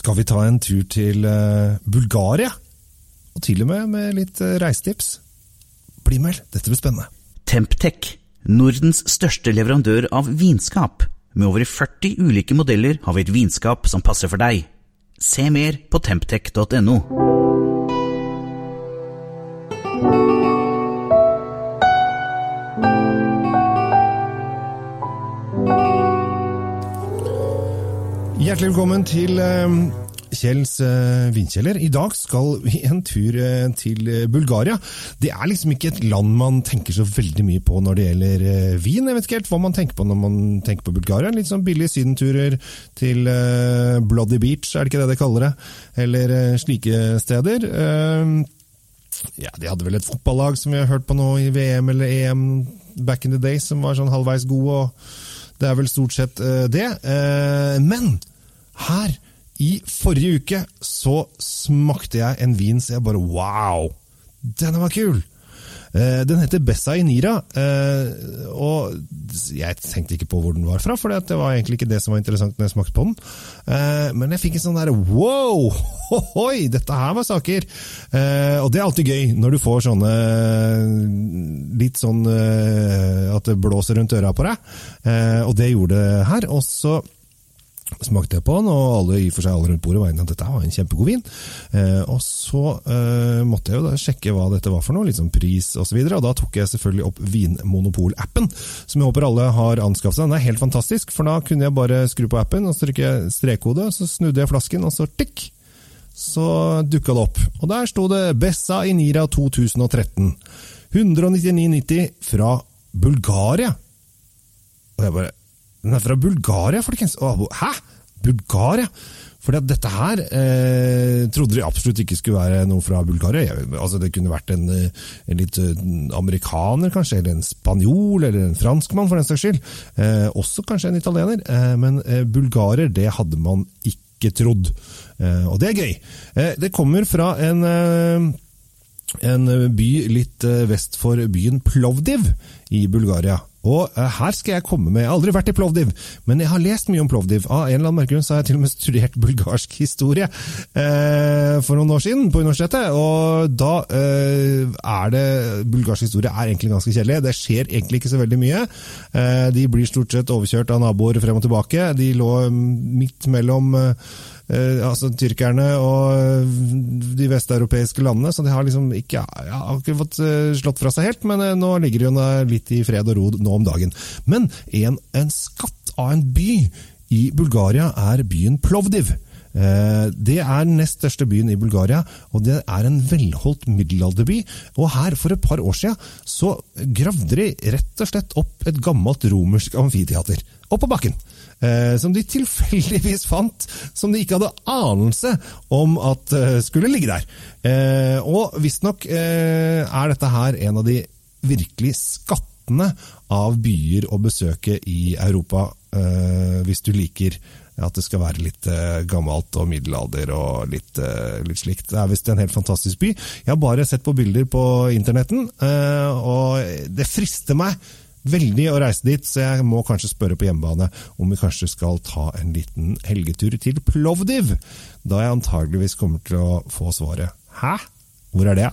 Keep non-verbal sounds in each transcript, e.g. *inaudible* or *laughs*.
skal vi ta en tur til eh, Bulgaria. Og til og med med litt eh, reisetips. Bli med, dette blir spennende. Temptec, Nordens største leverandør av vinskap. Med over 40 ulike modeller har vi et vinskap som passer for deg. Se mer på temptec.no. Hjertelig velkommen til eh, Kjells vinkjeller. vindkjeller. I dag skal vi en tur eh, til eh, Bulgaria. Det er liksom ikke et land man tenker så veldig mye på når det gjelder eh, vin. Jeg vet ikke helt hva man tenker på når man tenker på Bulgaria. Litt sånn billige sydenturer til eh, Bloody Beach, er det ikke det de kaller det? Eller eh, slike steder. Eh, ja, De hadde vel et fotballag som vi har hørt på nå i VM eller EM back in the day, som var sånn halvveis gode. og Det er vel stort sett eh, det. Eh, men her i forrige uke så smakte jeg en vin så jeg bare wow! Denne var kul! Eh, Den heter Bessa Inira, eh, og jeg tenkte ikke på hvor den var fra, for det var egentlig ikke det som var interessant når jeg smakte på den. Eh, Men jeg fikk en sånn derre wow! *laughs* Hohoi, dette her var saker! Og det er alltid gøy når du får sånne litt sånn at det blåser rundt øra på deg, og det gjorde det her. Og så smakte jeg på den, og alle i for seg alle rundt bordet var enige at dette var en kjempegod vin. Eh, og så eh, måtte jeg jo da sjekke hva dette var for noe, sånn pris osv. Da tok jeg selvfølgelig opp Vinmonopol-appen, som jeg håper alle har anskaffet seg. Den er helt fantastisk, for da kunne jeg bare skru på appen, og så trykke jeg strekkode, så snudde jeg flasken, og så tikk! Så dukka det opp. Og der sto det Bessa Inira 2013. 199,90 fra Bulgaria. Og jeg bare Den er fra Bulgaria, folkens! Hæ? Bulgaria? Fordi at dette her eh, trodde de absolutt ikke skulle være noe fra Bulgaria. Jeg, altså Det kunne vært en, eh, en litt eh, amerikaner, kanskje, eller en spanjol, eller en franskmann, for den saks skyld. Eh, også kanskje en italiener. Eh, men eh, bulgarer, det hadde man ikke trodd. Eh, og det er gøy. Eh, det kommer fra en eh, en by litt eh, vest for byen Plovdiv i Bulgaria. Og eh, her skal jeg komme med Jeg har aldri vært i Plovdiv, men jeg har lest mye om Plovdiv. Av en eller annen merkegrunn grunn så har jeg til og med *laughs* studert bulgarsk historie eh, for noen år siden på universitetet. Og da eh, er det Bulgarsk historie er egentlig ganske kjedelig. Det skjer egentlig ikke så veldig mye. Eh, de blir stort sett overkjørt av naboer frem og tilbake. De lå midt mellom eh, Eh, altså tyrkerne og eh, de vesteuropeiske landene, så de har liksom ikke, ja, har ikke fått eh, slått fra seg helt, men eh, nå ligger de jo litt i fred og ro nå om dagen. Men en, en skatt av en by i Bulgaria er byen Plovdiv. Eh, Det er den nest største byen i Bulgaria, og det er en velholdt middelalderby. Og her, for et par år siden, så gravde de rett og slett opp et gammelt romersk amfiteater. Opp på bakken. Eh, som de *laughs* tilfeldigvis fant, som de ikke hadde anelse om at eh, skulle ligge der. Og visstnok er dette her en av de virkelig skattene av byer å besøke i Europa, eh, hvis du liker at det skal være litt eh, gammelt og middelalder og litt, eh, litt slikt. Det er visst en helt fantastisk by. Jeg har bare sett på bilder på internetten, og det frister meg veldig å reise dit, så jeg må kanskje spørre på hjemmebane om vi kanskje skal ta en liten helgetur til Plovdiv. Da jeg antageligvis kommer til å få svaret Hæ? Hvor er det?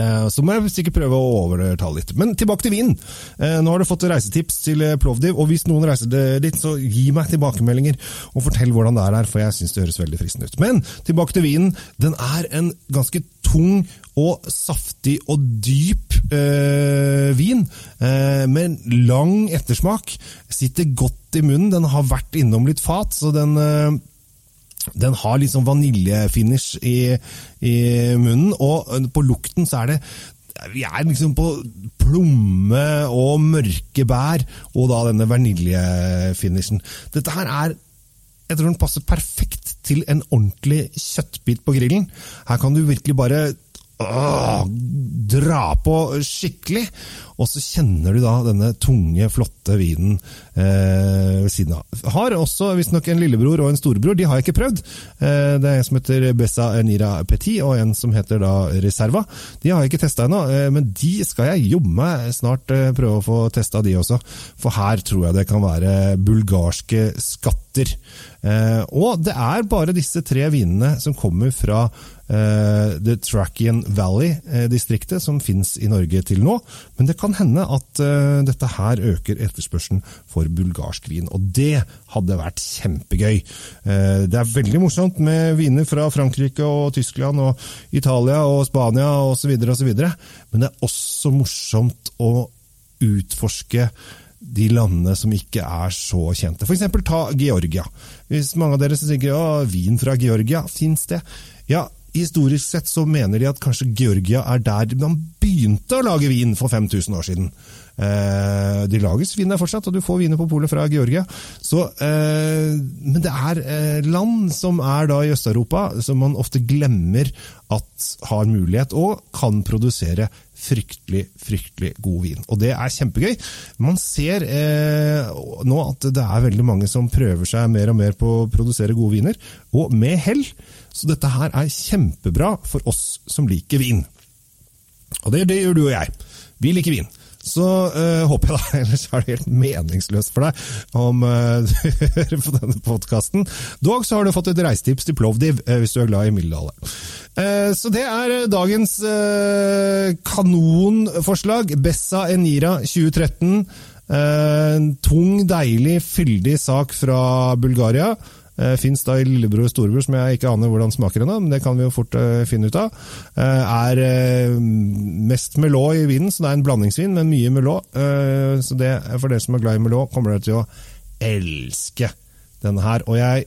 Eh, Så må jeg sikkert prøve å overtale litt. Men tilbake til vinen. Eh, Nå har du fått reisetips til eh, Plovdiv, og hvis noen reiser dit, så gi meg tilbakemeldinger og fortell hvordan det er her, for jeg syns det høres veldig fristende ut. Men tilbake til vinen. Den er en ganske tung og saftig og dyp øh, vin, øh, med lang ettersmak. Sitter godt i munnen. Den har vært innom litt fat, så den eh, den har sånn vaniljefinish i, i munnen, og på lukten så er det vi er liksom på plomme og mørke bær, og da denne vaniljefinishen. Dette her er Jeg tror den passer perfekt til en ordentlig kjøttbit på grillen. Her kan du virkelig bare åh, dra på skikkelig, og så kjenner du da denne tunge, flotte vinen eh, ved siden av. Har også visstnok en lillebror og en storebror, de har jeg ikke prøvd. Eh, det er en som heter Bessa Nira Petit, og en som heter da Reserva. De har jeg ikke testa ennå, eh, men de skal jeg jobbe meg snart eh, prøve å få testa, de også. For her tror jeg det kan være bulgarske skatter fatter. Eh, og det er bare disse tre vinene som kommer fra eh, The Trachian Valley-distriktet som fins i Norge til nå. Men det kan hende at eh, dette her øker etterspørselen for bulgarsk vin. Og det hadde vært kjempegøy. Eh, det er veldig morsomt med viner fra Frankrike og Tyskland og Italia og Spania osv. Men det er også morsomt å utforske de landene som ikke er så kjente. F.eks. ta Georgia. Hvis mange av dere tenker at vin fra Georgia, fins det? Ja, Historisk sett så mener de at kanskje Georgia er der man begynte å lage vin for 5000 år siden. Eh, de lages vin der fortsatt, og du får viner på polet fra Georgia. Så, eh, men det er eh, land som er da i Øst-Europa, som man ofte glemmer at har mulighet og kan produsere fryktelig, fryktelig god vin. Og det er kjempegøy. Man ser eh, nå at det er veldig mange som prøver seg mer og mer på å produsere gode viner, og med hell. Så dette her er kjempebra for oss som liker vin. Og det, det gjør du og jeg. Vi liker vin. Så uh, håper jeg da, *laughs* ellers er det helt meningsløst for deg om øh, *laughs* du hører på denne podkasten. Dog så har du fått et reisetips til Plovdiv, uh, hvis du er glad i. Uh, så det er dagens uh, kanonforslag. Bessa Enira 2013. Uh, tung, deilig, fyldig sak fra Bulgaria. Uh, Fins da i lillebror og storebror, som jeg ikke aner hvordan smaker ennå, men det kan vi jo fort uh, finne ut av. Uh, er mest melå i vinen, så det er en blandingsvin men mye melå. så det, for dere som er glad i melå, kommer dere til å elske denne her. Og jeg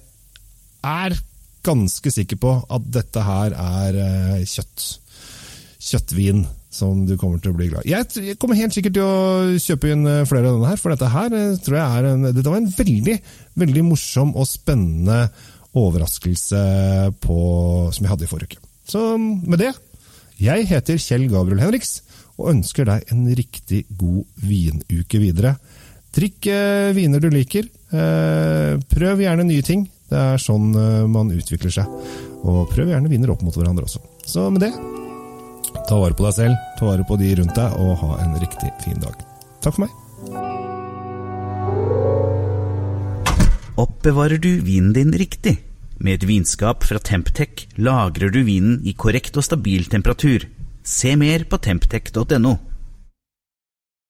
er ganske sikker på at dette her er kjøtt. Kjøttvin som du kommer til å bli glad i. Jeg kommer helt sikkert til å kjøpe inn flere av denne her, for dette her tror jeg er en, dette var en veldig, veldig morsom og spennende overraskelse på, som jeg hadde i forrige uke. Så med det, jeg heter Kjell Gabriel Henriks og ønsker deg en riktig god vinuke videre. Drikk eh, viner du liker. Eh, prøv gjerne nye ting. Det er sånn eh, man utvikler seg. Og prøv gjerne viner opp mot hverandre også. Så med det Ta vare på deg selv, ta vare på de rundt deg, og ha en riktig fin dag. Takk for meg. Oppbevarer du vinen din riktig? Med et vinskap fra Temptec lagrer du vinen i korrekt og stabil temperatur. Se mer på temptec.no.